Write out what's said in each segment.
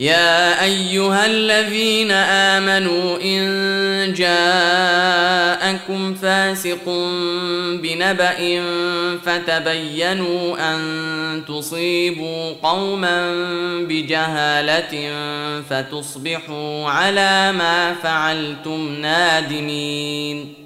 يا أيها الذين آمنوا إن جاءكم فاسق بنبأ فتبينوا أن تصيبوا قوما بجهالة فتصبحوا على ما فعلتم نادمين.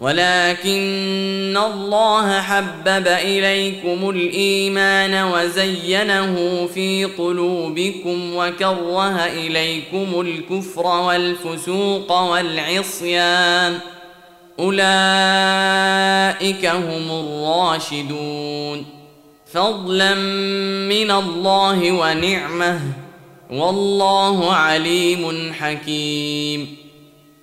ولكن الله حبب إليكم الإيمان وزينه في قلوبكم وكره إليكم الكفر والفسوق والعصيان أولئك هم الراشدون فضلا من الله ونعمة والله عليم حكيم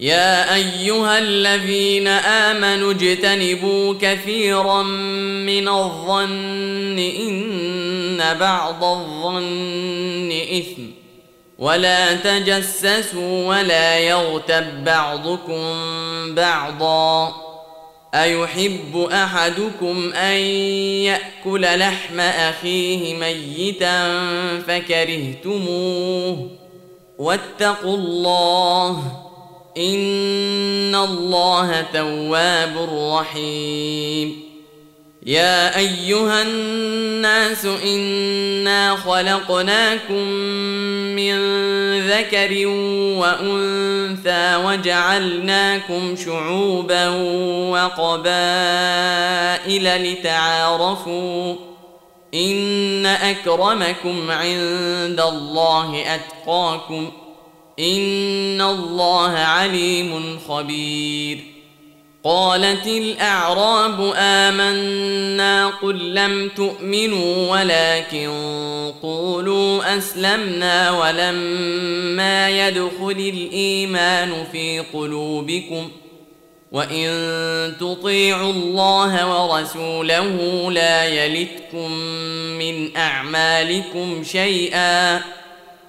يا أيها الذين آمنوا اجتنبوا كثيرا من الظن إن بعض الظن إثم ولا تجسسوا ولا يغتب بعضكم بعضا أيحب أحدكم أن يأكل لحم أخيه ميتا فكرهتموه واتقوا الله ان الله تواب رحيم يا ايها الناس انا خلقناكم من ذكر وانثى وجعلناكم شعوبا وقبائل لتعارفوا ان اكرمكم عند الله اتقاكم ان الله عليم خبير. قالت الاعراب امنا قل لم تؤمنوا ولكن قولوا اسلمنا ولما يدخل الايمان في قلوبكم وان تطيعوا الله ورسوله لا يلتكم من اعمالكم شيئا